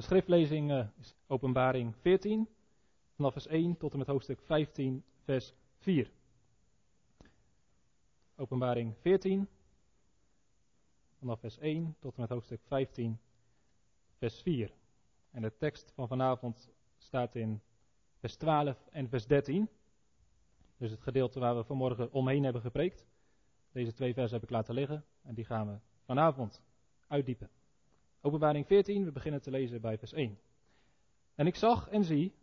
De schriftlezing uh, is Openbaring 14, vanaf vers 1 tot en met hoofdstuk 15, vers 4. Openbaring 14, vanaf vers 1 tot en met hoofdstuk 15, vers 4. En de tekst van vanavond staat in vers 12 en vers 13. Dus het gedeelte waar we vanmorgen omheen hebben gepreekt. Deze twee versen heb ik laten liggen en die gaan we vanavond uitdiepen. Openbaring 14, we beginnen te lezen bij vers 1. En ik zag en zie,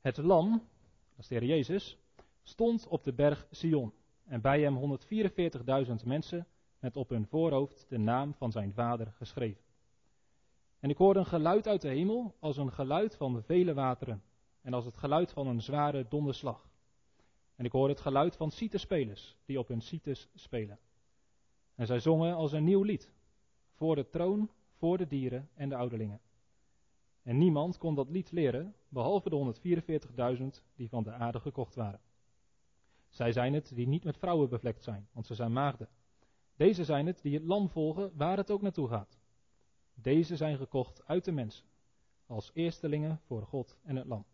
het lam, dat is de Heer Jezus, stond op de berg Sion. En bij hem 144.000 mensen met op hun voorhoofd de naam van zijn vader geschreven. En ik hoorde een geluid uit de hemel als een geluid van vele wateren en als het geluid van een zware donderslag. En ik hoorde het geluid van citerspelers die op hun cites spelen. En zij zongen als een nieuw lied, voor de troon, voor de dieren en de ouderlingen. En niemand kon dat lied leren, behalve de 144.000 die van de aarde gekocht waren. Zij zijn het die niet met vrouwen bevlekt zijn, want ze zijn maagden. Deze zijn het die het lam volgen waar het ook naartoe gaat. Deze zijn gekocht uit de mensen, als eerstelingen voor God en het lam.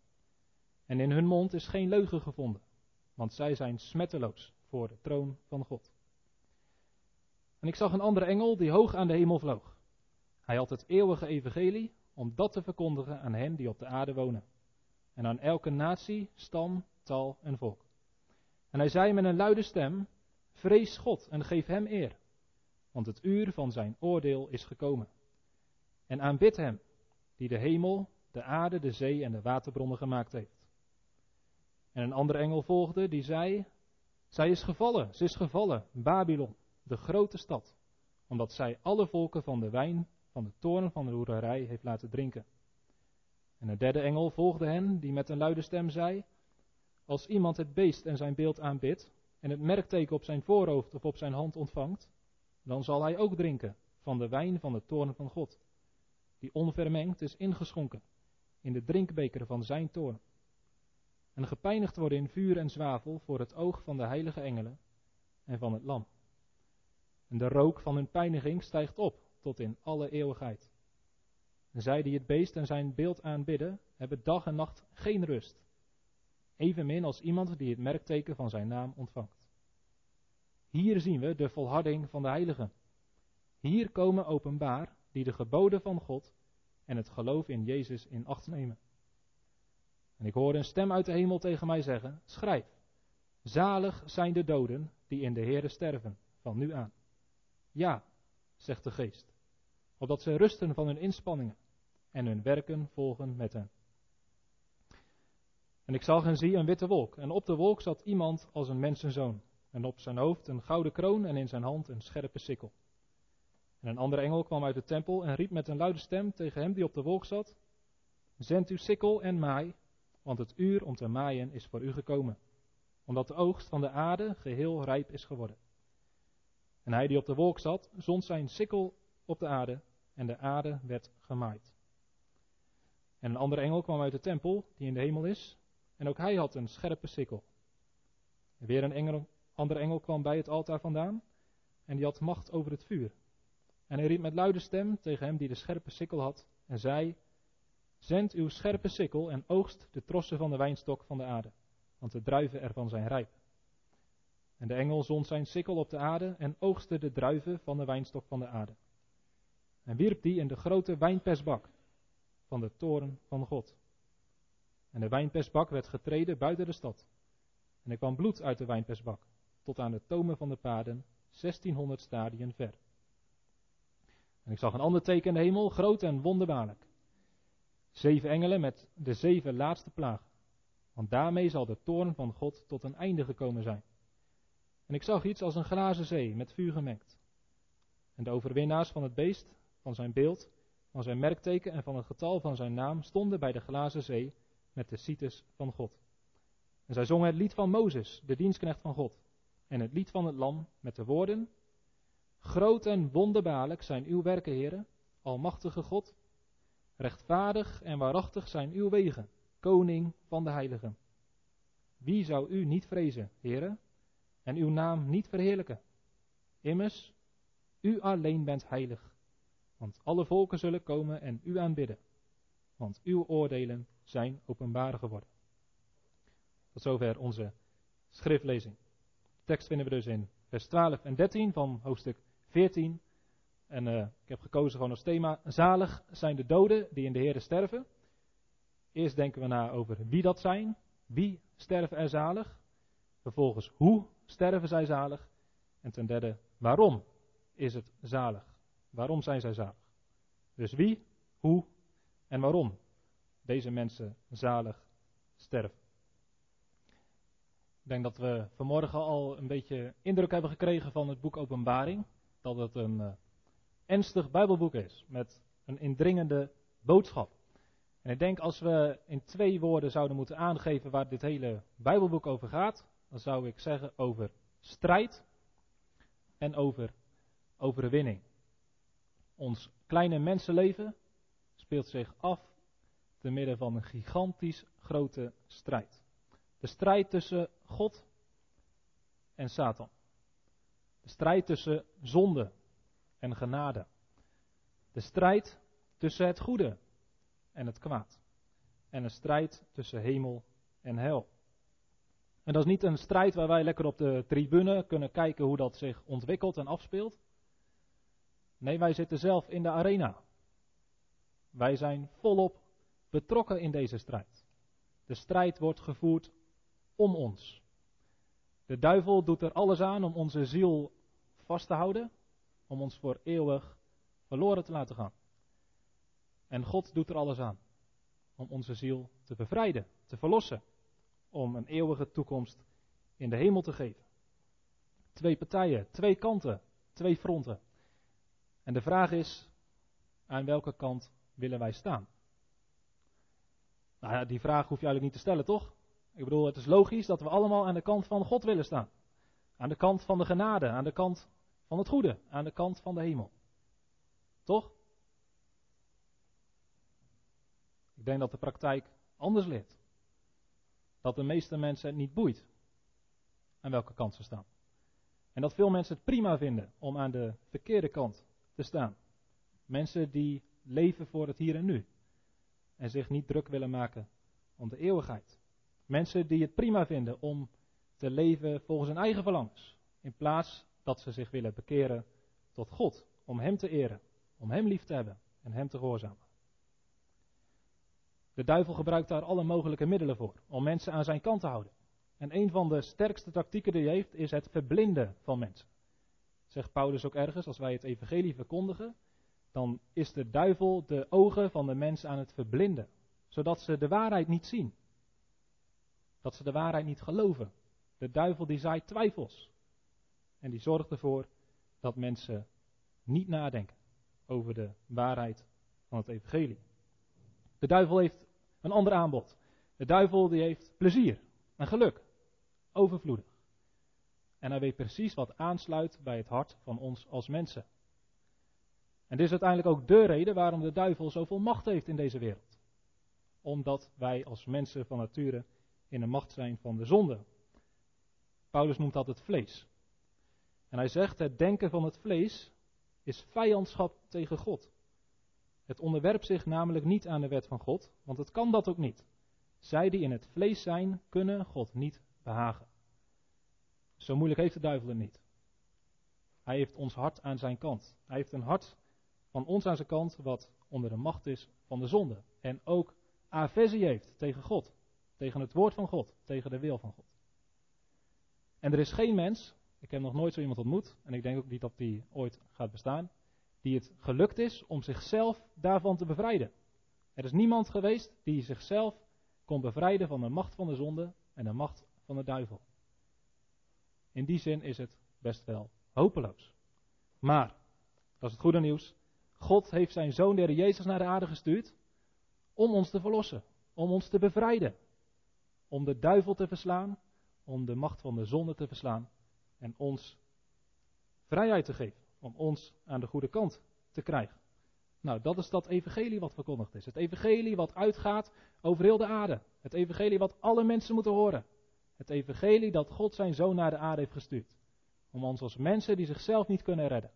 En in hun mond is geen leugen gevonden, want zij zijn smetteloos voor de troon van God. En ik zag een andere engel die hoog aan de hemel vloog. Hij had het eeuwige evangelie om dat te verkondigen aan hen die op de aarde wonen. En aan elke natie, stam, taal en volk. En hij zei met een luide stem: Vrees God en geef hem eer, want het uur van zijn oordeel is gekomen. En aanbid hem, die de hemel, de aarde, de zee en de waterbronnen gemaakt heeft. En een andere engel volgde, die zei: Zij is gevallen, ze is gevallen, Babylon, de grote stad, omdat zij alle volken van de wijn van de toren van de hoererij heeft laten drinken. En een derde engel volgde hen, die met een luide stem zei: Als iemand het beest en zijn beeld aanbidt, en het merkteken op zijn voorhoofd of op zijn hand ontvangt, dan zal hij ook drinken van de wijn van de toren van God, die onvermengd is ingeschonken in de drinkbeker van zijn toorn en gepijnigd worden in vuur en zwavel voor het oog van de heilige engelen en van het lam. En de rook van hun pijniging stijgt op tot in alle eeuwigheid. Zij die het beest en zijn beeld aanbidden, hebben dag en nacht geen rust. Evenmin als iemand die het merkteken van zijn naam ontvangt. Hier zien we de volharding van de heiligen. Hier komen openbaar die de geboden van God en het geloof in Jezus in acht nemen. En ik hoorde een stem uit de hemel tegen mij zeggen: Schrijf, zalig zijn de doden die in de Heere sterven, van nu aan. Ja, zegt de geest, opdat ze rusten van hun inspanningen en hun werken volgen met hen. En ik zag en zie een witte wolk, en op de wolk zat iemand als een mensenzoon, en op zijn hoofd een gouden kroon en in zijn hand een scherpe sikkel. En een andere engel kwam uit de tempel en riep met een luide stem tegen hem die op de wolk zat: Zend uw sikkel en maai, want het uur om te maaien is voor u gekomen, omdat de oogst van de aarde geheel rijp is geworden. En hij die op de wolk zat, zond zijn sikkel op de aarde, en de aarde werd gemaaid. En een andere engel kwam uit de tempel, die in de hemel is, en ook hij had een scherpe sikkel. En weer een engel, andere engel kwam bij het altaar vandaan, en die had macht over het vuur. En hij riep met luide stem tegen hem die de scherpe sikkel had, en zei: Zend uw scherpe sikkel en oogst de trossen van de wijnstok van de aarde, want de druiven ervan zijn rijp. En de engel zond zijn sikkel op de aarde en oogste de druiven van de wijnstok van de aarde. En wierp die in de grote wijnpersbak van de toren van God. En de wijnpersbak werd getreden buiten de stad. En er kwam bloed uit de wijnpersbak, tot aan de tomen van de paden, 1600 stadien ver. En ik zag een ander teken in de hemel, groot en wonderbaarlijk. Zeven engelen met de zeven laatste plagen. Want daarmee zal de toorn van God tot een einde gekomen zijn. En ik zag iets als een glazen zee met vuur gemengd. En de overwinnaars van het beest, van zijn beeld, van zijn merkteken en van het getal van zijn naam stonden bij de glazen zee met de cites van God. En zij zongen het lied van Mozes, de dienstknecht van God, en het lied van het lam met de woorden: Groot en wonderbaarlijk zijn uw werken, heren, almachtige God. Rechtvaardig en waarachtig zijn uw wegen, koning van de heiligen. Wie zou u niet vrezen, heren, en uw naam niet verheerlijken? Immers, u alleen bent heilig, want alle volken zullen komen en u aanbidden, want uw oordelen zijn openbaar geworden. Tot zover onze schriftlezing. De tekst vinden we dus in vers 12 en 13 van hoofdstuk 14. En uh, ik heb gekozen gewoon als thema: Zalig zijn de doden die in de Heer sterven. Eerst denken we na over wie dat zijn. Wie sterven er zalig? Vervolgens, hoe sterven zij zalig? En ten derde, waarom is het zalig? Waarom zijn zij zalig? Dus wie, hoe en waarom deze mensen zalig sterven. Ik denk dat we vanmorgen al een beetje indruk hebben gekregen van het boek Openbaring. Dat het een uh, ernstig Bijbelboek is met een indringende boodschap. En ik denk als we in twee woorden zouden moeten aangeven waar dit hele Bijbelboek over gaat, dan zou ik zeggen over strijd en over overwinning. Ons kleine mensenleven speelt zich af te midden van een gigantisch grote strijd. De strijd tussen God en Satan. De strijd tussen zonde en genade. De strijd tussen het goede en het kwaad. En een strijd tussen hemel en hel. En dat is niet een strijd waar wij lekker op de tribune kunnen kijken hoe dat zich ontwikkelt en afspeelt. Nee, wij zitten zelf in de arena. Wij zijn volop betrokken in deze strijd. De strijd wordt gevoerd om ons. De duivel doet er alles aan om onze ziel vast te houden, om ons voor eeuwig verloren te laten gaan. En God doet er alles aan om onze ziel te bevrijden, te verlossen, om een eeuwige toekomst in de hemel te geven. Twee partijen, twee kanten, twee fronten. En de vraag is, aan welke kant willen wij staan? Nou ja, die vraag hoef je eigenlijk niet te stellen, toch? Ik bedoel, het is logisch dat we allemaal aan de kant van God willen staan. Aan de kant van de genade, aan de kant van het goede, aan de kant van de hemel. Toch? Ik denk dat de praktijk anders ligt. Dat de meeste mensen het niet boeit aan welke kant ze staan. En dat veel mensen het prima vinden om aan de verkeerde kant te staan. Mensen die leven voor het hier en nu. En zich niet druk willen maken om de eeuwigheid. Mensen die het prima vinden om te leven volgens hun eigen verlangens. In plaats dat ze zich willen bekeren tot God. Om Hem te eren. Om Hem lief te hebben. En Hem te gehoorzamen. De duivel gebruikt daar alle mogelijke middelen voor. Om mensen aan zijn kant te houden. En een van de sterkste tactieken die hij heeft is het verblinden van mensen. Zegt Paulus ook ergens, als wij het evangelie verkondigen, dan is de duivel de ogen van de mensen aan het verblinden. Zodat ze de waarheid niet zien. Dat ze de waarheid niet geloven. De duivel die zaait twijfels. En die zorgt ervoor dat mensen niet nadenken over de waarheid van het evangelie. De duivel heeft een ander aanbod. De duivel die heeft plezier en geluk. Overvloedig. En hij weet precies wat aansluit bij het hart van ons als mensen. En dit is uiteindelijk ook de reden waarom de duivel zoveel macht heeft in deze wereld. Omdat wij als mensen van nature in de macht zijn van de zonde. Paulus noemt dat het vlees. En hij zegt: het denken van het vlees is vijandschap tegen God. Het onderwerpt zich namelijk niet aan de wet van God, want het kan dat ook niet. Zij die in het vlees zijn, kunnen God niet behagen. Zo moeilijk heeft de duivel het niet. Hij heeft ons hart aan zijn kant. Hij heeft een hart van ons aan zijn kant wat onder de macht is van de zonde. En ook aversie heeft tegen God. Tegen het woord van God. Tegen de wil van God. En er is geen mens, ik heb nog nooit zo iemand ontmoet, en ik denk ook niet dat die ooit gaat bestaan, die het gelukt is om zichzelf daarvan te bevrijden. Er is niemand geweest die zichzelf kon bevrijden van de macht van de zonde en de macht van de duivel. In die zin is het best wel hopeloos. Maar, dat is het goede nieuws, God heeft zijn zoon, de Jezus, naar de aarde gestuurd om ons te verlossen, om ons te bevrijden, om de duivel te verslaan, om de macht van de zonde te verslaan en ons vrijheid te geven, om ons aan de goede kant te krijgen. Nou, dat is dat evangelie wat verkondigd is. Het evangelie wat uitgaat over heel de aarde. Het evangelie wat alle mensen moeten horen. Het evangelie dat God zijn zoon naar de aarde heeft gestuurd. Om ons als mensen die zichzelf niet kunnen redden.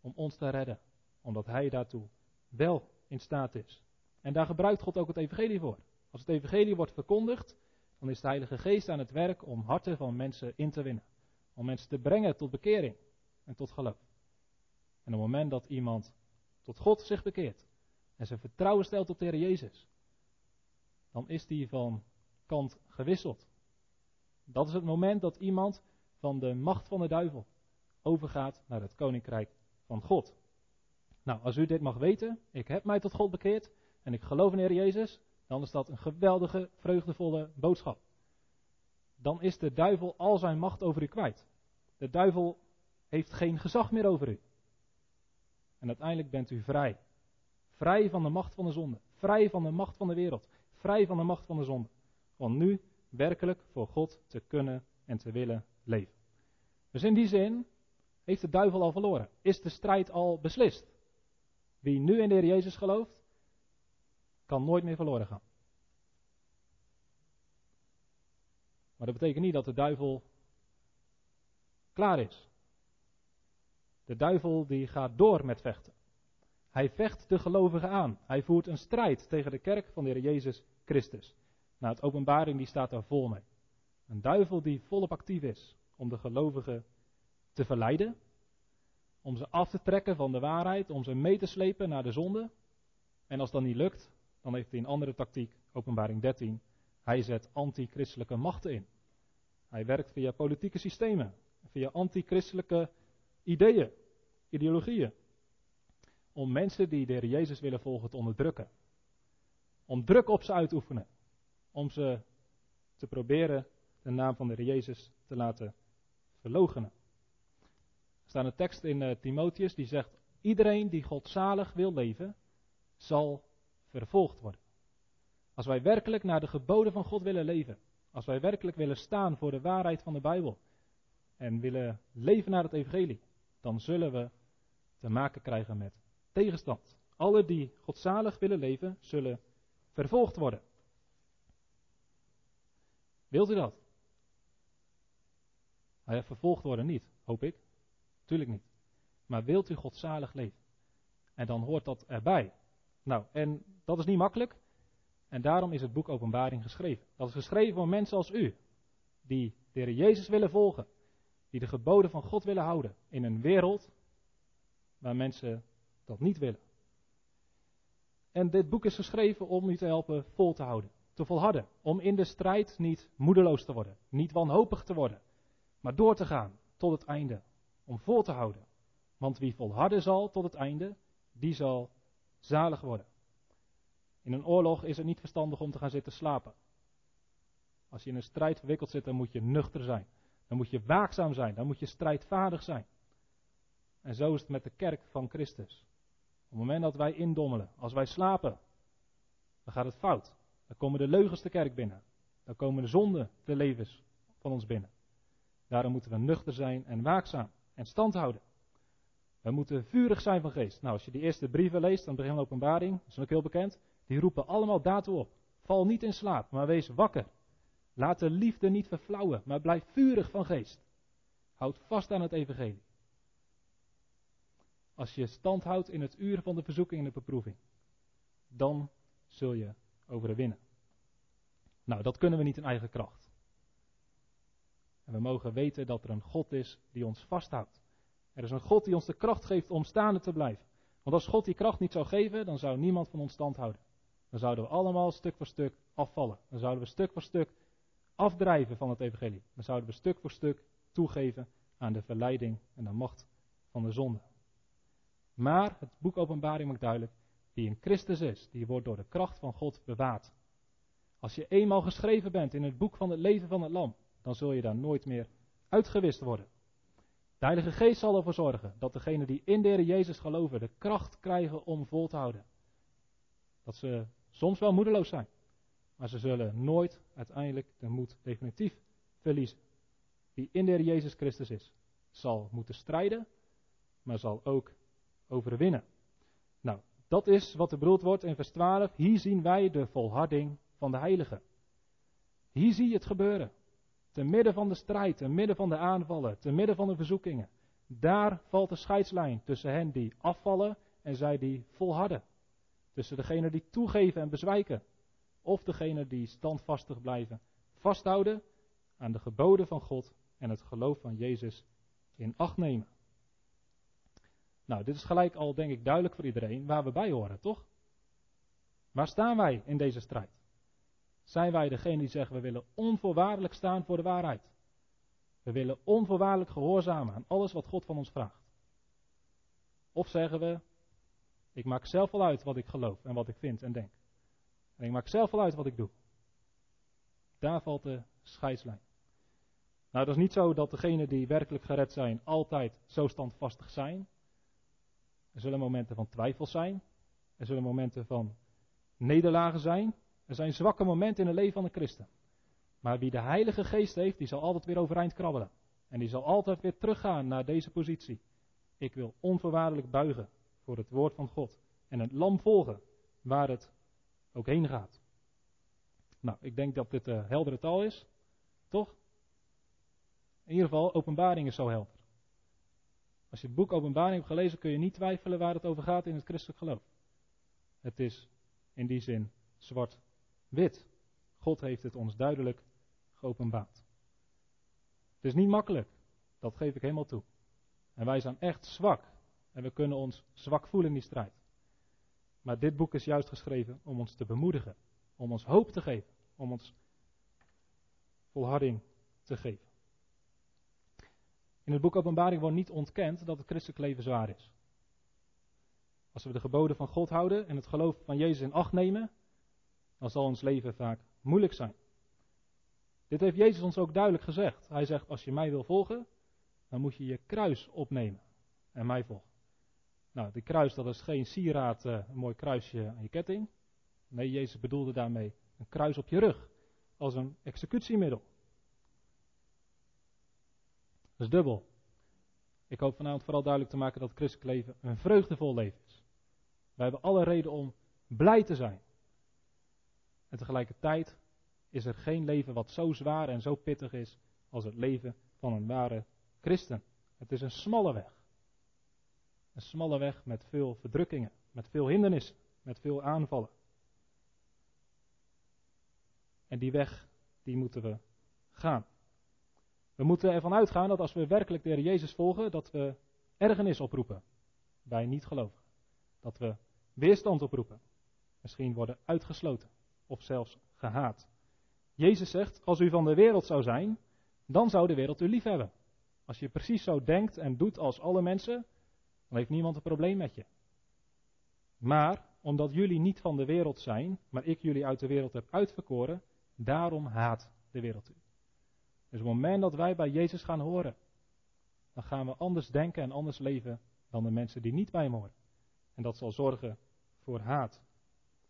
Om ons te redden. Omdat hij daartoe wel in staat is. En daar gebruikt God ook het evangelie voor. Als het evangelie wordt verkondigd, dan is de Heilige Geest aan het werk om harten van mensen in te winnen. Om mensen te brengen tot bekering en tot geloof. En op het moment dat iemand tot God zich bekeert en zijn vertrouwen stelt op de Heer Jezus, dan is die van kant gewisseld. Dat is het moment dat iemand van de macht van de duivel overgaat naar het koninkrijk van God. Nou, als u dit mag weten, ik heb mij tot God bekeerd en ik geloof in Heer Jezus, dan is dat een geweldige, vreugdevolle boodschap. Dan is de duivel al zijn macht over u kwijt. De duivel heeft geen gezag meer over u. En uiteindelijk bent u vrij. Vrij van de macht van de zonde. Vrij van de macht van de wereld. Vrij van de macht van de zonde. Om nu werkelijk voor God te kunnen en te willen leven. Dus in die zin heeft de duivel al verloren. Is de strijd al beslist. Wie nu in de Heer Jezus gelooft, kan nooit meer verloren gaan. Maar dat betekent niet dat de duivel klaar is. De duivel die gaat door met vechten. Hij vecht de gelovigen aan. Hij voert een strijd tegen de kerk van de Heer Jezus Christus. Nou, het openbaring die staat daar vol mee. Een duivel die volop actief is om de gelovigen te verleiden, om ze af te trekken van de waarheid, om ze mee te slepen naar de zonde. En als dat niet lukt, dan heeft hij een andere tactiek, openbaring 13. Hij zet antichristelijke machten in. Hij werkt via politieke systemen, via antichristelijke ideeën, ideologieën. Om mensen die de Heer Jezus willen volgen te onderdrukken. Om druk op ze uit te oefenen. Om ze te proberen de naam van de Heer Jezus te laten verloochenen. Er staat een tekst in uh, Timotheus die zegt: Iedereen die godzalig wil leven, zal vervolgd worden. Als wij werkelijk naar de geboden van God willen leven, als wij werkelijk willen staan voor de waarheid van de Bijbel en willen leven naar het Evangelie, dan zullen we te maken krijgen met tegenstand. Alle die godzalig willen leven, zullen vervolgd worden. Wilt u dat? Vervolgd worden niet, hoop ik. Tuurlijk niet. Maar wilt u godzalig leven? En dan hoort dat erbij. Nou, en dat is niet makkelijk. En daarom is het boek Openbaring geschreven. Dat is geschreven voor mensen als u, die de Jezus willen volgen, die de geboden van God willen houden in een wereld waar mensen dat niet willen. En dit boek is geschreven om u te helpen vol te houden, te volharden, om in de strijd niet moedeloos te worden, niet wanhopig te worden, maar door te gaan tot het einde, om vol te houden. Want wie volharden zal tot het einde, die zal zalig worden. In een oorlog is het niet verstandig om te gaan zitten slapen. Als je in een strijd verwikkeld zit, dan moet je nuchter zijn. Dan moet je waakzaam zijn. Dan moet je strijdvaardig zijn. En zo is het met de kerk van Christus. Op het moment dat wij indommelen, als wij slapen, dan gaat het fout. Dan komen de leugens de kerk binnen. Dan komen de zonden, de levens van ons binnen. Daarom moeten we nuchter zijn en waakzaam en stand houden. We moeten vurig zijn van geest. Nou, als je die eerste brieven leest, aan het begin van openbaring, dat is ook heel bekend, die roepen allemaal daartoe op. Val niet in slaap, maar wees wakker. Laat de liefde niet verflauwen, maar blijf vurig van geest. Houd vast aan het evangelie. Als je stand houdt in het uur van de verzoeking en de beproeving, dan zul je overwinnen. Nou, dat kunnen we niet in eigen kracht. En we mogen weten dat er een God is die ons vasthoudt. Er is een God die ons de kracht geeft om staande te blijven. Want als God die kracht niet zou geven, dan zou niemand van ons stand houden. Dan zouden we allemaal stuk voor stuk afvallen. Dan zouden we stuk voor stuk afdrijven van het evangelie. Dan zouden we stuk voor stuk toegeven aan de verleiding en de macht van de zonde. Maar het boek Openbaring maakt duidelijk, wie in Christus is, die wordt door de kracht van God bewaard. Als je eenmaal geschreven bent in het boek van het leven van het lam, dan zul je daar nooit meer uitgewist worden. De Heilige Geest zal ervoor zorgen dat degenen die in de Jezus geloven de kracht krijgen om vol te houden. Dat ze soms wel moedeloos zijn, maar ze zullen nooit uiteindelijk de moed definitief verliezen. Wie in de Heer Jezus Christus is, zal moeten strijden, maar zal ook overwinnen. Dat is wat er bedoeld wordt in vers 12. Hier zien wij de volharding van de heiligen. Hier zie je het gebeuren. Te midden van de strijd, te midden van de aanvallen, te midden van de verzoekingen. Daar valt de scheidslijn tussen hen die afvallen en zij die volharden. Tussen degenen die toegeven en bezwijken, of degenen die standvastig blijven, vasthouden aan de geboden van God en het geloof van Jezus in acht nemen. Nou, dit is gelijk al, denk ik, duidelijk voor iedereen waar we bij horen, toch? Waar staan wij in deze strijd? Zijn wij degene die zeggen we willen onvoorwaardelijk staan voor de waarheid? We willen onvoorwaardelijk gehoorzamen aan alles wat God van ons vraagt. Of zeggen we, ik maak zelf wel uit wat ik geloof en wat ik vind en denk. En ik maak zelf wel uit wat ik doe. Daar valt de scheidslijn. Nou, dat is niet zo dat degenen die werkelijk gered zijn altijd zo standvastig zijn. Er zullen momenten van twijfel zijn. Er zullen momenten van nederlagen zijn. Er zijn zwakke momenten in het leven van een christen. Maar wie de Heilige Geest heeft, die zal altijd weer overeind krabbelen. En die zal altijd weer teruggaan naar deze positie. Ik wil onvoorwaardelijk buigen voor het woord van God. En het lam volgen waar het ook heen gaat. Nou, ik denk dat dit uh, heldere taal is. Toch? In ieder geval, openbaring is zo helder. Als je het boek Openbaring hebt gelezen, kun je niet twijfelen waar het over gaat in het christelijk geloof. Het is in die zin zwart-wit. God heeft het ons duidelijk geopenbaard. Het is niet makkelijk, dat geef ik helemaal toe. En wij zijn echt zwak. En we kunnen ons zwak voelen in die strijd. Maar dit boek is juist geschreven om ons te bemoedigen, om ons hoop te geven, om ons volharding te geven. In het boek Openbaring wordt niet ontkend dat het christelijk leven zwaar is. Als we de geboden van God houden en het geloof van Jezus in acht nemen, dan zal ons leven vaak moeilijk zijn. Dit heeft Jezus ons ook duidelijk gezegd. Hij zegt: Als je mij wil volgen, dan moet je je kruis opnemen en mij volgen. Nou, die kruis dat is geen sieraad, uh, een mooi kruisje aan je ketting. Nee, Jezus bedoelde daarmee een kruis op je rug, als een executiemiddel. Dat is dubbel. Ik hoop vanavond vooral duidelijk te maken dat het christelijk leven een vreugdevol leven is. We hebben alle reden om blij te zijn. En tegelijkertijd is er geen leven wat zo zwaar en zo pittig is als het leven van een ware christen. Het is een smalle weg. Een smalle weg met veel verdrukkingen, met veel hindernissen, met veel aanvallen. En die weg, die moeten we gaan. We moeten ervan uitgaan dat als we werkelijk de Heer Jezus volgen, dat we ergernis oproepen bij niet-gelovigen. Dat we weerstand oproepen. Misschien worden uitgesloten of zelfs gehaat. Jezus zegt, als u van de wereld zou zijn, dan zou de wereld u lief hebben. Als je precies zo denkt en doet als alle mensen, dan heeft niemand een probleem met je. Maar omdat jullie niet van de wereld zijn, maar ik jullie uit de wereld heb uitverkoren, daarom haat de wereld u. Dus op het moment dat wij bij Jezus gaan horen, dan gaan we anders denken en anders leven dan de mensen die niet bij hem horen. En dat zal zorgen voor haat.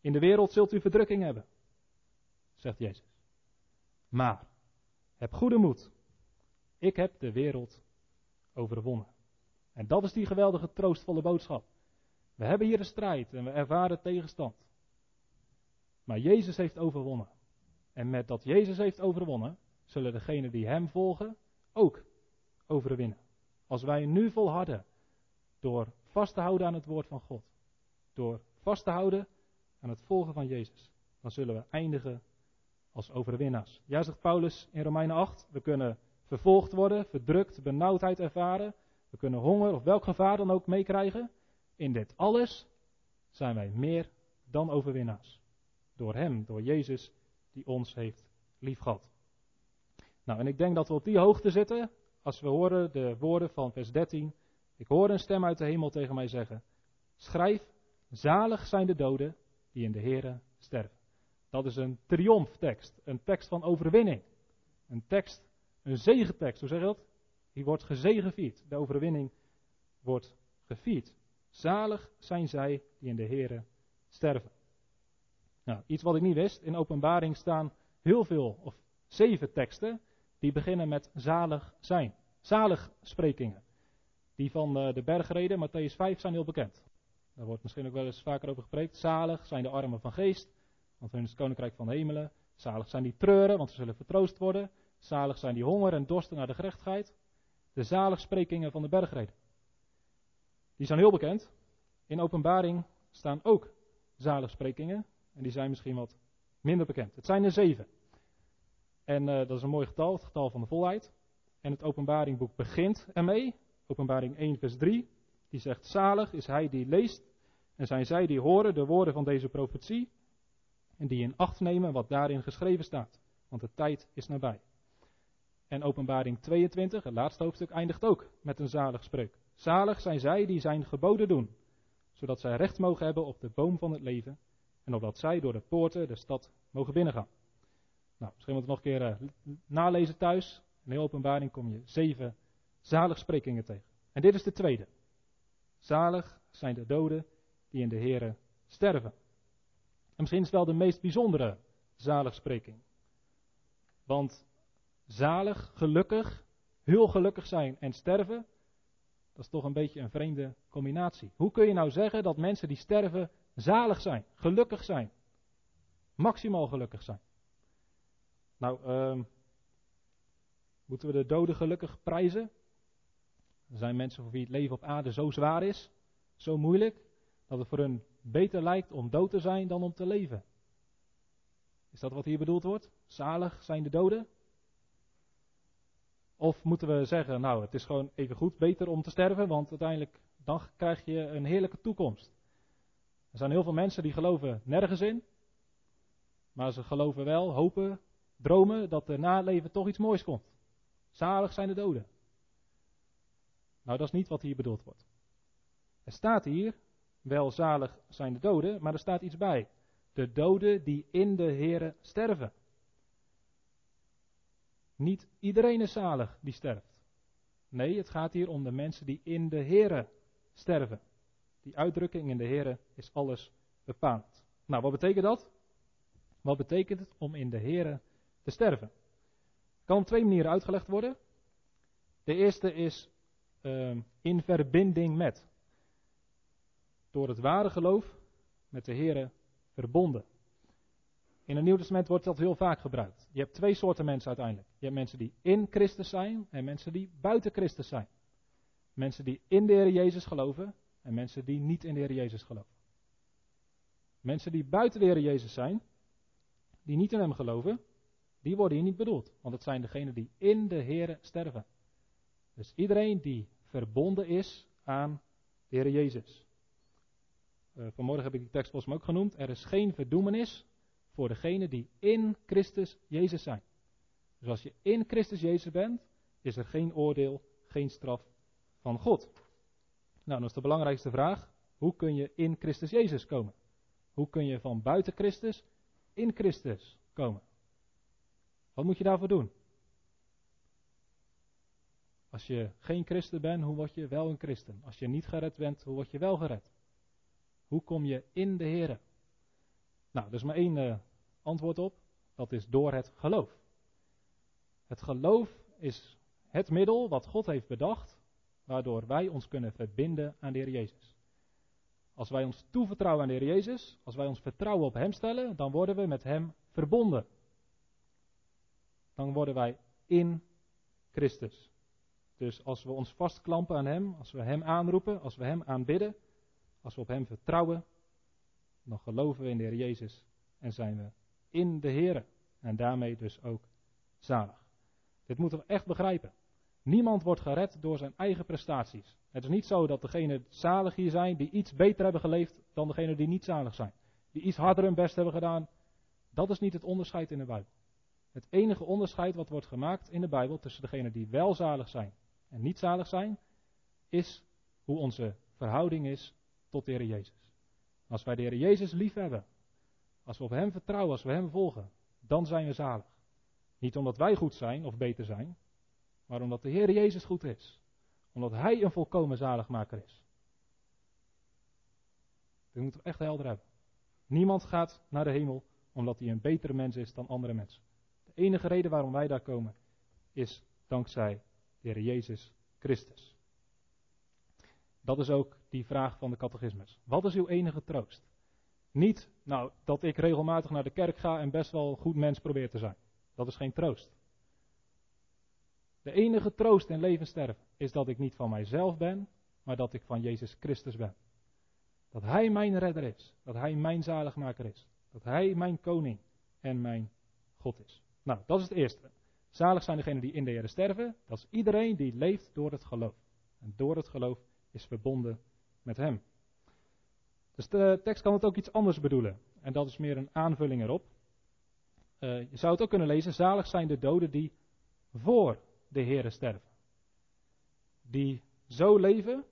In de wereld zult u verdrukking hebben, zegt Jezus. Maar heb goede moed. Ik heb de wereld overwonnen. En dat is die geweldige troostvolle boodschap. We hebben hier een strijd en we ervaren tegenstand. Maar Jezus heeft overwonnen. En met dat Jezus heeft overwonnen, zullen degenen die Hem volgen ook overwinnen. Als wij nu volharden door vast te houden aan het woord van God, door vast te houden aan het volgen van Jezus, dan zullen we eindigen als overwinnaars. Ja, zegt Paulus in Romeinen 8, we kunnen vervolgd worden, verdrukt, benauwdheid ervaren, we kunnen honger of welk gevaar dan ook meekrijgen. In dit alles zijn wij meer dan overwinnaars. Door Hem, door Jezus, die ons heeft liefgehad. Nou, en ik denk dat we op die hoogte zitten als we horen de woorden van vers 13. Ik hoor een stem uit de hemel tegen mij zeggen: Schrijf, zalig zijn de doden die in de Here sterven. Dat is een triomftekst, een tekst van overwinning. Een tekst, een zegentekst, hoe zeg je dat? Die wordt gezegevierd. De overwinning wordt gevierd. Zalig zijn zij die in de Here sterven. Nou, iets wat ik niet wist, in openbaring staan heel veel, of zeven teksten, die beginnen met zalig zijn. Zalig sprekingen. Die van eh, de bergreden, Matthäus 5, zijn heel bekend. Daar wordt misschien ook wel eens vaker over gepreekt. Zalig zijn de armen van geest, want hun is het koninkrijk van de hemelen. Zalig zijn die treuren, want ze zullen vertroost worden. Zalig zijn die honger en dorsten naar de gerechtigheid. De zaligsprekingen van de bergreden. Die zijn heel bekend. In openbaring staan ook zaligsprekingen. En die zijn misschien wat minder bekend. Het zijn er zeven. En uh, dat is een mooi getal, het getal van de volheid. En het openbaringboek begint ermee. Openbaring 1 vers 3. Die zegt, zalig is hij die leest. En zijn zij die horen de woorden van deze profetie. En die in acht nemen wat daarin geschreven staat. Want de tijd is nabij. En openbaring 22, het laatste hoofdstuk, eindigt ook met een zalig spreuk. Zalig zijn zij die zijn geboden doen, zodat zij recht mogen hebben op de boom van het leven en opdat zij door de poorten de stad mogen binnengaan. Nou, misschien moeten we nog een keer uh, nalezen thuis. In de openbaring kom je zeven zaligsprekingen tegen. En dit is de tweede. Zalig zijn de doden die in de Here sterven. En misschien is het wel de meest bijzondere zaligspreking. Want zalig, gelukkig, heel gelukkig zijn en sterven, dat is toch een beetje een vreemde combinatie. Hoe kun je nou zeggen dat mensen die sterven zalig zijn, gelukkig zijn, maximaal gelukkig zijn? Nou, uh, moeten we de doden gelukkig prijzen? Er zijn mensen voor wie het leven op aarde zo zwaar is, zo moeilijk, dat het voor hun beter lijkt om dood te zijn dan om te leven. Is dat wat hier bedoeld wordt? Zalig zijn de doden? Of moeten we zeggen, nou, het is gewoon even goed, beter om te sterven, want uiteindelijk dan krijg je een heerlijke toekomst. Er zijn heel veel mensen die geloven nergens in, maar ze geloven wel, hopen, dromen dat er na leven toch iets moois komt. Zalig zijn de doden. Nou, dat is niet wat hier bedoeld wordt. Er staat hier, wel zalig zijn de doden, maar er staat iets bij. De doden die in de Here sterven. Niet iedereen is zalig die sterft. Nee, het gaat hier om de mensen die in de Here sterven. Die uitdrukking in de Here is alles bepaald. Nou, wat betekent dat? Wat betekent het om in de Here te sterven? Kan op twee manieren uitgelegd worden. De eerste is uh, in verbinding met. Door het ware geloof met de Here verbonden. In het Nieuw Testament wordt dat heel vaak gebruikt. Je hebt twee soorten mensen uiteindelijk. Je hebt mensen die in Christus zijn en mensen die buiten Christus zijn. Mensen die in de Heer Jezus geloven en mensen die niet in de Heer Jezus geloven. Mensen die buiten de Heer Jezus zijn, die niet in Hem geloven, die worden hier niet bedoeld. Want het zijn degenen die in de Heer sterven. Dus iedereen die verbonden is aan de Heer Jezus. Uh, vanmorgen heb ik die tekst volgens mij ook genoemd. Er is geen verdoemenis voor degenen die in Christus Jezus zijn. Dus als je in Christus Jezus bent, is er geen oordeel, geen straf van God. Nou, dat is de belangrijkste vraag. Hoe kun je in Christus Jezus komen? Hoe kun je van buiten Christus in Christus komen? Wat moet je daarvoor doen? Als je geen christen bent, hoe word je wel een christen? Als je niet gered bent, hoe word je wel gered? Hoe kom je in de Here? Nou, er is maar één uh, antwoord op. Dat is door het geloof. Het geloof is het middel wat God heeft bedacht, waardoor wij ons kunnen verbinden aan de Heer Jezus. Als wij ons toevertrouwen aan de Heer Jezus, als wij ons vertrouwen op Hem stellen, dan worden we met Hem verbonden. Dan worden wij in Christus. Dus als we ons vastklampen aan Hem, als we Hem aanroepen, als we Hem aanbidden, als we op Hem vertrouwen, dan geloven we in de Heer Jezus en zijn we in de Heer. En daarmee dus ook zalig. Dit moeten we echt begrijpen. Niemand wordt gered door zijn eigen prestaties. Het is niet zo dat degenen zalig hier zijn die iets beter hebben geleefd dan degenen die niet zalig zijn. Die iets harder hun best hebben gedaan. Dat is niet het onderscheid in de Bijbel. Het enige onderscheid wat wordt gemaakt in de Bijbel tussen degenen die wel zalig zijn en niet zalig zijn, is hoe onze verhouding is tot de Heer Jezus. Als wij de Heer Jezus lief hebben, als we op Hem vertrouwen, als we Hem volgen, dan zijn we zalig. Niet omdat wij goed zijn of beter zijn, maar omdat de Heer Jezus goed is. Omdat Hij een volkomen zaligmaker is. Dat moeten we echt helder hebben. Niemand gaat naar de hemel omdat hij een betere mens is dan andere mensen. Enige reden waarom wij daar komen is dankzij de Heer Jezus Christus. Dat is ook die vraag van de catechismus. Wat is uw enige troost? Niet, nou, dat ik regelmatig naar de kerk ga en best wel een goed mens probeer te zijn. Dat is geen troost. De enige troost in leven sterven is dat ik niet van mijzelf ben, maar dat ik van Jezus Christus ben. Dat Hij mijn redder is. Dat Hij mijn zaligmaker is. Dat Hij mijn koning en mijn God is. Nou, dat is het eerste. Zalig zijn degenen die in de Heer sterven. Dat is iedereen die leeft door het geloof. En door het geloof is verbonden met Hem. Dus de tekst kan het ook iets anders bedoelen. En dat is meer een aanvulling erop. Uh, je zou het ook kunnen lezen: Zalig zijn de doden die voor de Heer sterven. Die zo leven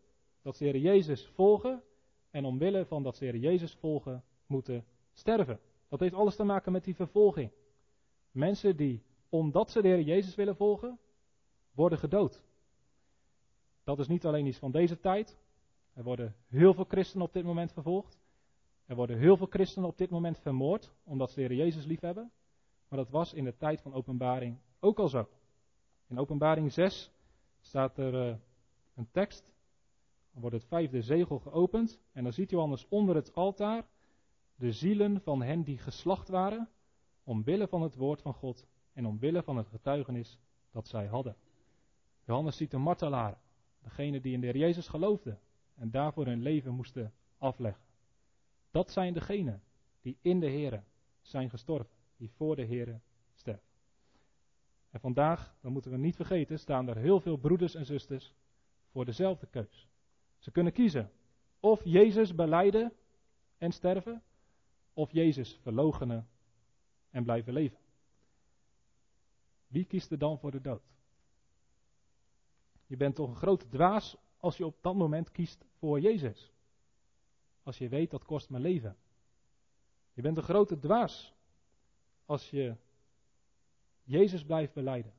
dat ze de Heer Jezus volgen en omwille van dat ze de Heer Jezus volgen moeten sterven. Dat heeft alles te maken met die vervolging. Mensen die, omdat ze de Heer Jezus willen volgen, worden gedood. Dat is niet alleen iets van deze tijd. Er worden heel veel christenen op dit moment vervolgd. Er worden heel veel christenen op dit moment vermoord, omdat ze de Heer Jezus liefhebben. Maar dat was in de tijd van openbaring ook al zo. In openbaring 6 staat er uh, een tekst. Dan wordt het vijfde zegel geopend. En dan ziet Johannes onder het altaar de zielen van hen die geslacht waren. Omwille van het woord van God en omwille van het getuigenis dat zij hadden. Johannes ziet de martelaren. Degene die in de Heer Jezus geloofden. En daarvoor hun leven moesten afleggen. Dat zijn degenen die in de Heer zijn gestorven. Die voor de Heer sterven. En vandaag, dat moeten we niet vergeten, staan er heel veel broeders en zusters voor dezelfde keus. Ze kunnen kiezen of Jezus beleiden en sterven, of Jezus verloochenen en blijven leven. Wie kiest er dan voor de dood? Je bent toch een grote dwaas als je op dat moment kiest voor Jezus. Als je weet dat kost mijn leven. Je bent een grote dwaas als je Jezus blijft beleiden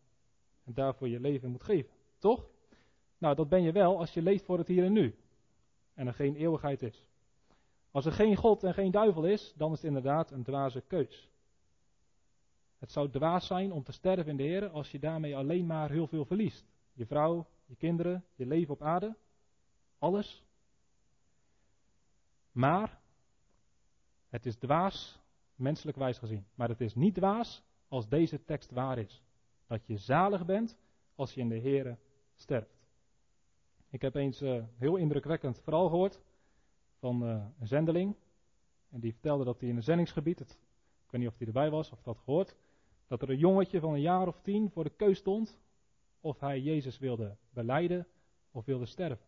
en daarvoor je leven moet geven. Toch? Nou, dat ben je wel als je leeft voor het hier en nu en er geen eeuwigheid is. Als er geen God en geen duivel is, dan is het inderdaad een dwaze keus. Het zou dwaas zijn om te sterven in de Heer als je daarmee alleen maar heel veel verliest. Je vrouw, je kinderen, je leven op aarde, alles. Maar het is dwaas, menselijk wijs gezien. Maar het is niet dwaas als deze tekst waar is. Dat je zalig bent als je in de Here sterft. Ik heb eens uh, heel indrukwekkend verhaal gehoord van uh, een zendeling. En die vertelde dat hij in een zendingsgebied, het, ik weet niet of hij erbij was of dat gehoord, dat er een jongetje van een jaar of tien voor de keus stond of hij Jezus wilde beleiden of wilde sterven.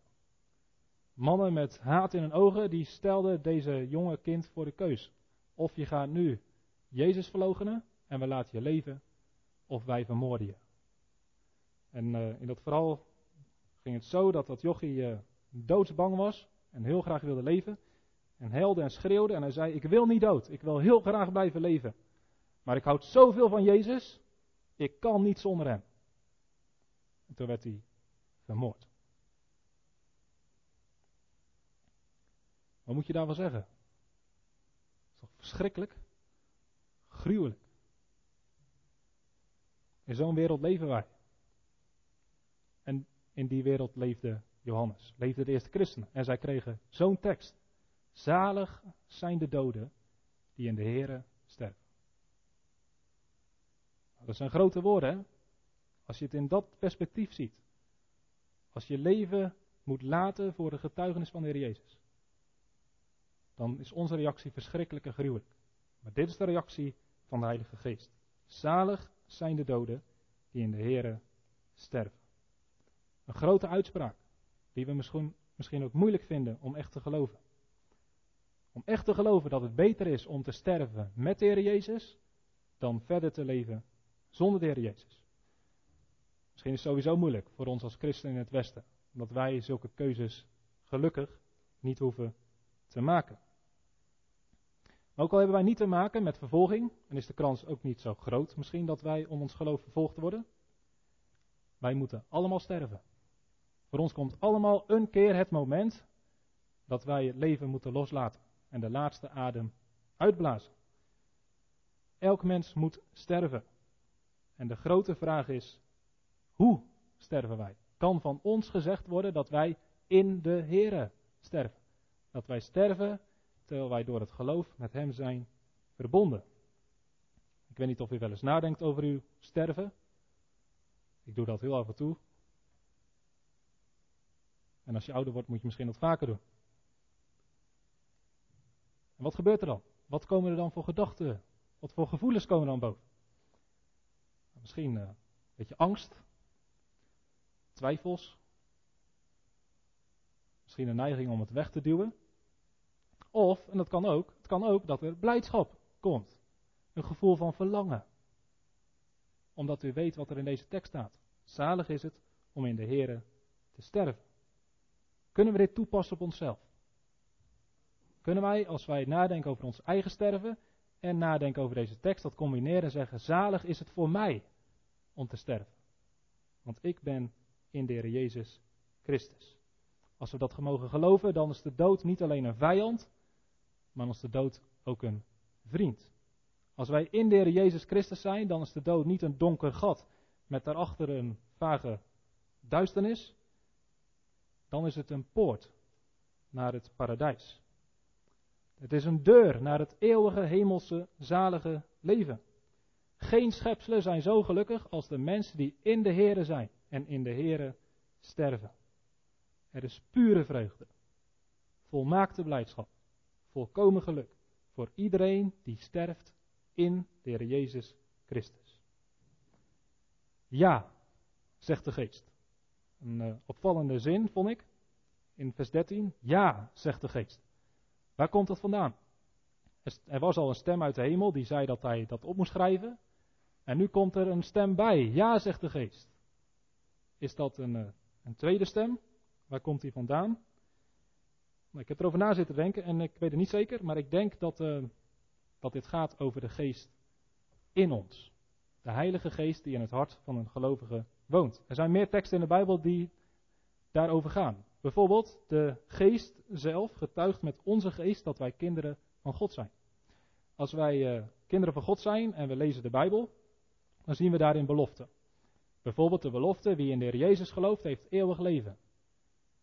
Mannen met haat in hun ogen, die stelden deze jonge kind voor de keus. Of je gaat nu Jezus verlogenen en we laten je leven, of wij vermoorden je. En uh, in dat verhaal ging het zo dat dat jochie uh, doodsbang was en heel graag wilde leven. En helde en schreeuwde en hij zei, ik wil niet dood, ik wil heel graag blijven leven. Maar ik houd zoveel van Jezus, ik kan niet zonder hem. En toen werd hij vermoord. Wat moet je daarvan zeggen? Dat is toch verschrikkelijk? Gruwelijk. In zo'n wereld leven wij. En in die wereld leefde Johannes, leefden de eerste christenen. En zij kregen zo'n tekst. Zalig zijn de doden die in de Here. Dat zijn grote woorden, hè? Als je het in dat perspectief ziet. Als je leven moet laten voor de getuigenis van de Heer Jezus. Dan is onze reactie verschrikkelijk en gruwelijk. Maar dit is de reactie van de Heilige Geest. Zalig zijn de doden die in de Here sterven. Een grote uitspraak, die we misschien, misschien ook moeilijk vinden om echt te geloven. Om echt te geloven dat het beter is om te sterven met de Heer Jezus, dan verder te leven zonder de Heer Jezus. Misschien is het sowieso moeilijk voor ons als christenen in het Westen, omdat wij zulke keuzes gelukkig niet hoeven te maken. ook al hebben wij niet te maken met vervolging, en is de kans ook niet zo groot misschien dat wij om ons geloof vervolgd worden, wij moeten allemaal sterven. Voor ons komt allemaal een keer het moment dat wij het leven moeten loslaten en de laatste adem uitblazen. Elk mens moet sterven. En de grote vraag is, hoe sterven wij? Kan van ons gezegd worden dat wij in de Here sterven. Dat wij sterven terwijl wij door het geloof met Hem zijn verbonden. Ik weet niet of u wel eens nadenkt over uw sterven. Ik doe dat heel af en toe. En als je ouder wordt, moet je misschien wat vaker doen. En wat gebeurt er dan? Wat komen er dan voor gedachten? Wat voor gevoelens komen er dan boven? Misschien uh, een beetje angst, twijfels, misschien een neiging om het weg te duwen. Of, en dat kan ook, het kan ook dat er blijdschap komt. Een gevoel van verlangen. Omdat u weet wat er in deze tekst staat. Zalig is het om in de Here te sterven. Kunnen we dit toepassen op onszelf? Kunnen wij, als wij nadenken over ons eigen sterven en nadenken over deze tekst, dat combineren en zeggen: Zalig is het voor mij om te sterven. Want ik ben in de Jezus Christus. Als we dat mogen geloven, dan is de dood niet alleen een vijand, maar dan is de dood ook een vriend. Als wij in de Jezus Christus zijn, dan is de dood niet een donker gat met daarachter een vage duisternis. Dan is het een poort naar het paradijs. Het is een deur naar het eeuwige hemelse zalige leven. Geen schepselen zijn zo gelukkig als de mensen die in de Here zijn en in de Here sterven. Er is pure vreugde, volmaakte blijdschap, volkomen geluk voor iedereen die sterft in de Heer Jezus Christus. Ja, zegt de geest. Een uh, opvallende zin, vond ik, in vers 13. Ja, zegt de geest. Waar komt dat vandaan? Er was al een stem uit de hemel die zei dat hij dat op moest schrijven. En nu komt er een stem bij. Ja, zegt de geest. Is dat een, uh, een tweede stem? Waar komt die vandaan? Ik heb erover na zitten denken en ik weet het niet zeker, maar ik denk dat, uh, dat dit gaat over de geest in ons. De Heilige Geest die in het hart van een gelovige woont. Er zijn meer teksten in de Bijbel die daarover gaan. Bijvoorbeeld, de geest zelf getuigt met onze geest dat wij kinderen van God zijn. Als wij uh, kinderen van God zijn en we lezen de Bijbel, dan zien we daarin beloften. Bijvoorbeeld de belofte, wie in de Heer Jezus gelooft, heeft eeuwig leven.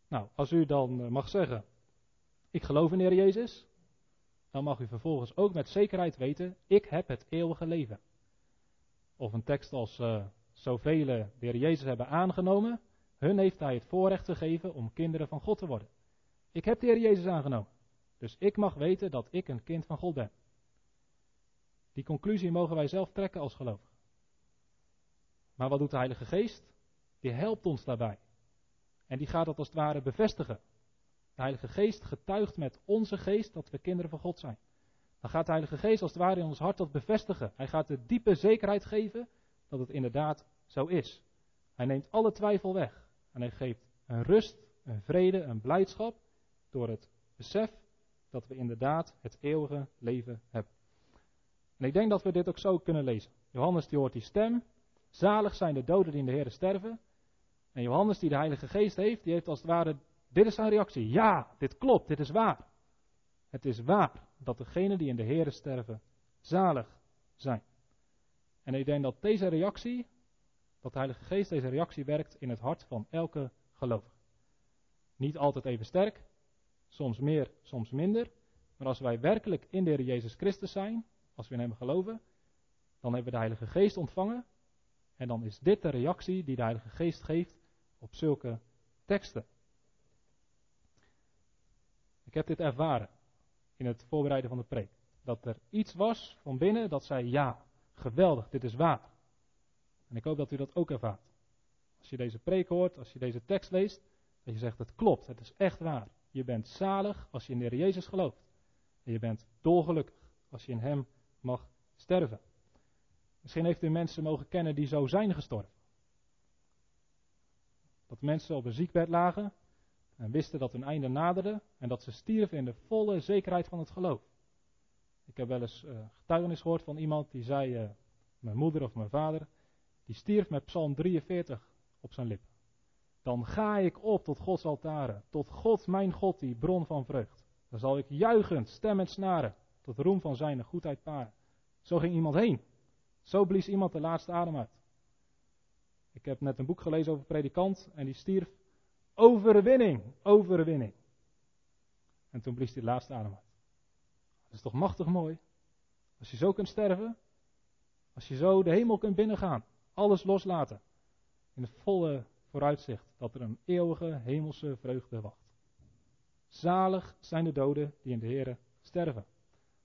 Nou, als u dan uh, mag zeggen, ik geloof in de Heer Jezus, dan mag u vervolgens ook met zekerheid weten, ik heb het eeuwige leven. Of een tekst als uh, zoveel de Heer Jezus hebben aangenomen, hun heeft hij het voorrecht gegeven om kinderen van God te worden. Ik heb de Heer Jezus aangenomen. Dus ik mag weten dat ik een kind van God ben. Die conclusie mogen wij zelf trekken als gelovigen. Maar wat doet de Heilige Geest? Die helpt ons daarbij. En die gaat dat als het ware bevestigen. De Heilige Geest getuigt met onze geest dat we kinderen van God zijn. Dan gaat de Heilige Geest als het ware in ons hart dat bevestigen. Hij gaat de diepe zekerheid geven dat het inderdaad zo is. Hij neemt alle twijfel weg. En hij geeft een rust, een vrede, een blijdschap door het besef dat we inderdaad het eeuwige leven hebben. En ik denk dat we dit ook zo kunnen lezen. Johannes die hoort die stem. Zalig zijn de doden die in de Heer sterven. En Johannes die de Heilige Geest heeft, die heeft als het ware, dit is zijn reactie. Ja, dit klopt, dit is waar. Het is waar dat degenen die in de Heer sterven zalig zijn. En ik denk dat deze reactie, dat de Heilige Geest deze reactie werkt in het hart van elke gelovige. Niet altijd even sterk, soms meer, soms minder. Maar als wij werkelijk in de Heer Jezus Christus zijn, als we in Hem geloven, dan hebben we de Heilige Geest ontvangen. En dan is dit de reactie die de Heilige Geest geeft op zulke teksten. Ik heb dit ervaren in het voorbereiden van de preek. Dat er iets was van binnen dat zei: Ja, geweldig, dit is waar. En ik hoop dat u dat ook ervaart. Als je deze preek hoort, als je deze tekst leest, dat je zegt: Het klopt, het is echt waar. Je bent zalig als je in de Heer Jezus gelooft. En je bent dolgelukkig als je in Hem mag sterven. Misschien heeft u mensen mogen kennen die zo zijn gestorven. Dat mensen op een ziekbed lagen en wisten dat hun einde naderde en dat ze stierven in de volle zekerheid van het geloof. Ik heb wel eens uh, getuigenis gehoord van iemand die zei, uh, mijn moeder of mijn vader, die stierf met Psalm 43 op zijn lippen. Dan ga ik op tot Gods altaren, tot God, mijn God, die bron van vreugd. Dan zal ik juichend, stemmend snaren, tot roem van zijn goedheid paren. Zo ging iemand heen. Zo blies iemand de laatste adem uit. Ik heb net een boek gelezen over predikant en die stierf overwinning, overwinning. En toen blies hij de laatste adem uit. Dat is toch machtig mooi? Als je zo kunt sterven, als je zo de hemel kunt binnengaan, alles loslaten, in het volle vooruitzicht dat er een eeuwige hemelse vreugde wacht. Zalig zijn de doden die in de Here sterven.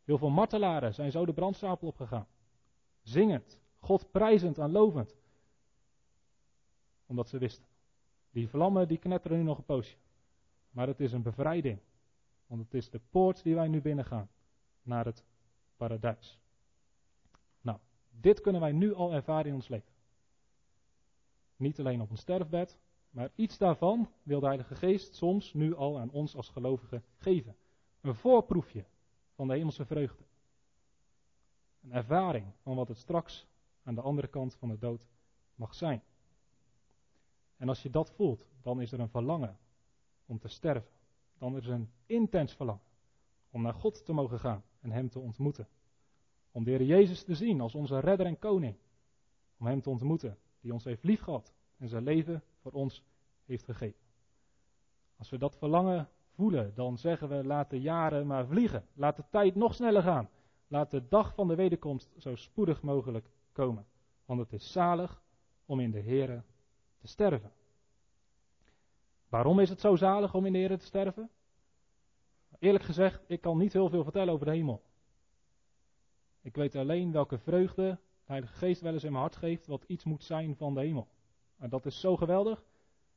Heel veel martelaren zijn zo de brandstapel opgegaan. Zingend, God prijzend en lovend. Omdat ze wisten. Die vlammen die knetteren nu nog een poosje. Maar het is een bevrijding. Want het is de poort die wij nu binnengaan. Naar het paradijs. Nou, dit kunnen wij nu al ervaren in ons leven. Niet alleen op een sterfbed, maar iets daarvan wil de Heilige Geest soms nu al aan ons als gelovigen geven. Een voorproefje van de hemelse vreugde. Een ervaring van wat het straks aan de andere kant van de dood mag zijn. En als je dat voelt, dan is er een verlangen om te sterven. Dan is er een intens verlangen om naar God te mogen gaan en Hem te ontmoeten. Om de Heer Jezus te zien als onze redder en koning. Om Hem te ontmoeten, die ons heeft liefgehad en zijn leven voor ons heeft gegeven. Als we dat verlangen voelen, dan zeggen we laat de jaren maar vliegen. Laat de tijd nog sneller gaan. Laat de dag van de wederkomst zo spoedig mogelijk komen. Want het is zalig om in de Here te sterven. Waarom is het zo zalig om in de Here te sterven? Eerlijk gezegd, ik kan niet heel veel vertellen over de hemel. Ik weet alleen welke vreugde de Heilige Geest wel eens in mijn hart geeft, wat iets moet zijn van de hemel. En dat is zo geweldig,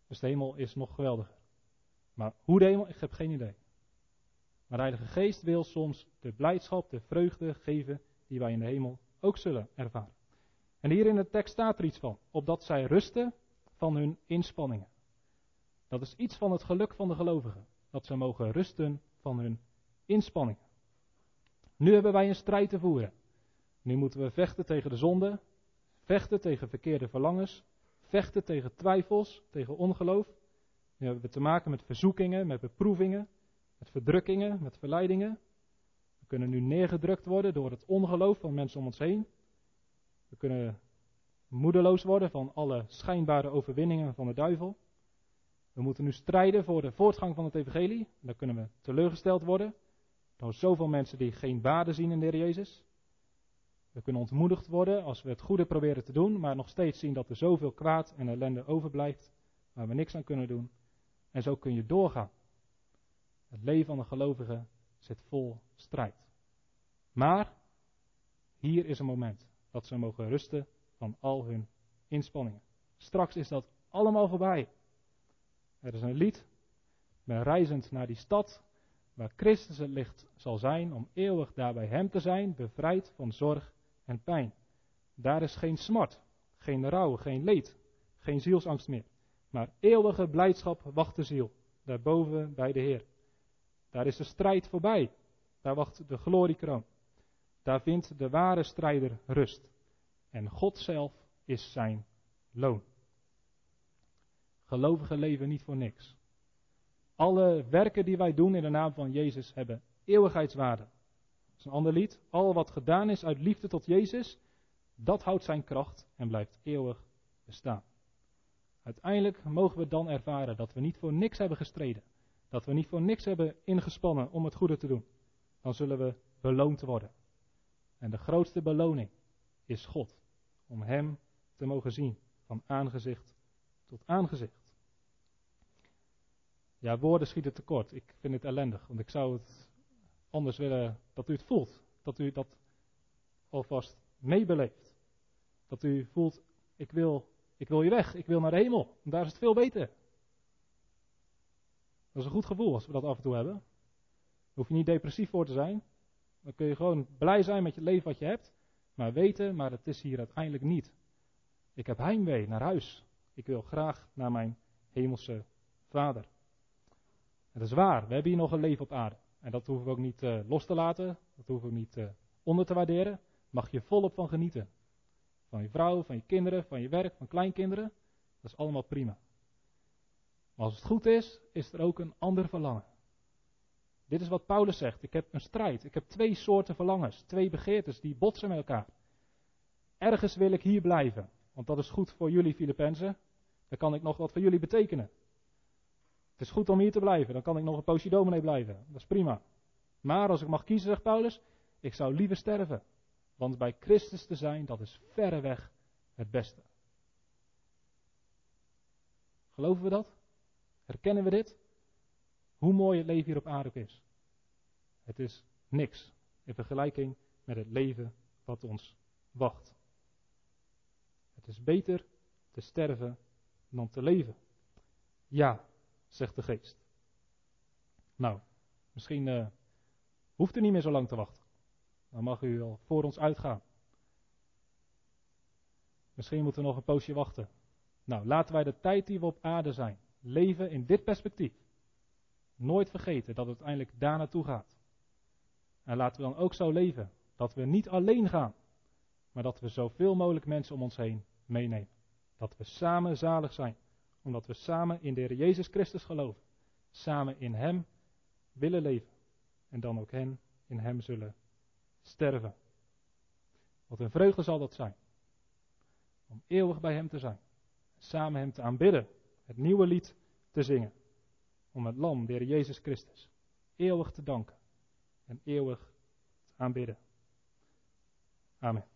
dus de hemel is nog geweldiger. Maar hoe de hemel, ik heb geen idee. Maar de Heilige Geest wil soms de blijdschap, de vreugde geven die wij in de hemel ook zullen ervaren. En hier in de tekst staat er iets van, opdat zij rusten van hun inspanningen. Dat is iets van het geluk van de gelovigen, dat ze mogen rusten van hun inspanningen. Nu hebben wij een strijd te voeren. Nu moeten we vechten tegen de zonde, vechten tegen verkeerde verlangens, vechten tegen twijfels, tegen ongeloof. Nu hebben we te maken met verzoekingen, met beproevingen, met verdrukkingen, met verleidingen. We kunnen nu neergedrukt worden door het ongeloof van mensen om ons heen. We kunnen moedeloos worden van alle schijnbare overwinningen van de duivel. We moeten nu strijden voor de voortgang van het evangelie. Dan kunnen we teleurgesteld worden door zoveel mensen die geen waarde zien in de Heer Jezus. We kunnen ontmoedigd worden als we het goede proberen te doen, maar nog steeds zien dat er zoveel kwaad en ellende overblijft, waar we niks aan kunnen doen. En zo kun je doorgaan. Het leven van de gelovigen zit vol strijd. Maar hier is een moment dat ze mogen rusten van al hun inspanningen. Straks is dat allemaal voorbij. Er is een lied. Ben reizend naar die stad waar Christus het licht zal zijn om eeuwig daar bij Hem te zijn, bevrijd van zorg en pijn. Daar is geen smart, geen rouw, geen leed, geen zielsangst meer. Maar eeuwige blijdschap wacht de ziel, daarboven bij de Heer. Daar is de strijd voorbij, daar wacht de gloriekroon. Daar vindt de ware strijder rust. En God zelf is zijn loon. Gelovigen leven niet voor niks. Alle werken die wij doen in de naam van Jezus hebben eeuwigheidswaarde. Dat is een ander lied. Al wat gedaan is uit liefde tot Jezus, dat houdt zijn kracht en blijft eeuwig bestaan. Uiteindelijk mogen we dan ervaren dat we niet voor niks hebben gestreden. Dat we niet voor niks hebben ingespannen om het goede te doen. Dan zullen we beloond worden. En de grootste beloning is God. Om Hem te mogen zien van aangezicht tot aangezicht. Ja, woorden schieten tekort. Ik vind het ellendig, want ik zou het anders willen dat u het voelt. Dat u dat alvast meebeleeft. Dat u voelt, ik wil, ik wil je weg, ik wil naar de hemel. En daar is het veel beter. Dat is een goed gevoel als we dat af en toe hebben. Daar hoef je niet depressief voor te zijn. Dan kun je gewoon blij zijn met je leven wat je hebt. Maar weten, maar het is hier uiteindelijk niet. Ik heb heimwee naar huis. Ik wil graag naar mijn hemelse vader. Dat is waar, we hebben hier nog een leven op aarde. En dat hoeven we ook niet uh, los te laten, dat hoeven we niet uh, onder te waarderen. Mag je volop van genieten. Van je vrouw, van je kinderen, van je werk, van kleinkinderen. Dat is allemaal prima. Maar als het goed is, is er ook een ander verlangen. Dit is wat Paulus zegt. Ik heb een strijd. Ik heb twee soorten verlangens. Twee begeertes die botsen met elkaar. Ergens wil ik hier blijven. Want dat is goed voor jullie Filippenzen. Dan kan ik nog wat voor jullie betekenen. Het is goed om hier te blijven. Dan kan ik nog een poosje dominee blijven. Dat is prima. Maar als ik mag kiezen, zegt Paulus, ik zou liever sterven. Want bij Christus te zijn, dat is verreweg het beste. Geloven we dat? Herkennen we dit? Hoe mooi het leven hier op aarde is. Het is niks in vergelijking met het leven wat ons wacht. Het is beter te sterven dan te leven. Ja, zegt de geest. Nou, misschien uh, hoeft u niet meer zo lang te wachten. Dan mag u al voor ons uitgaan. Misschien moeten we nog een poosje wachten. Nou, laten wij de tijd die we op aarde zijn, leven in dit perspectief. Nooit vergeten dat het uiteindelijk daar naartoe gaat. En laten we dan ook zo leven dat we niet alleen gaan, maar dat we zoveel mogelijk mensen om ons heen meenemen. Dat we samen zalig zijn, omdat we samen in de Jezus Christus geloven. Samen in Hem willen leven. En dan ook hen in Hem zullen sterven. Wat een vreugde zal dat zijn. Om eeuwig bij Hem te zijn. Samen Hem te aanbidden. Het nieuwe lied te zingen. Om het Lam, de Jezus Christus, eeuwig te danken. En eeuwig te aanbidden. Amen.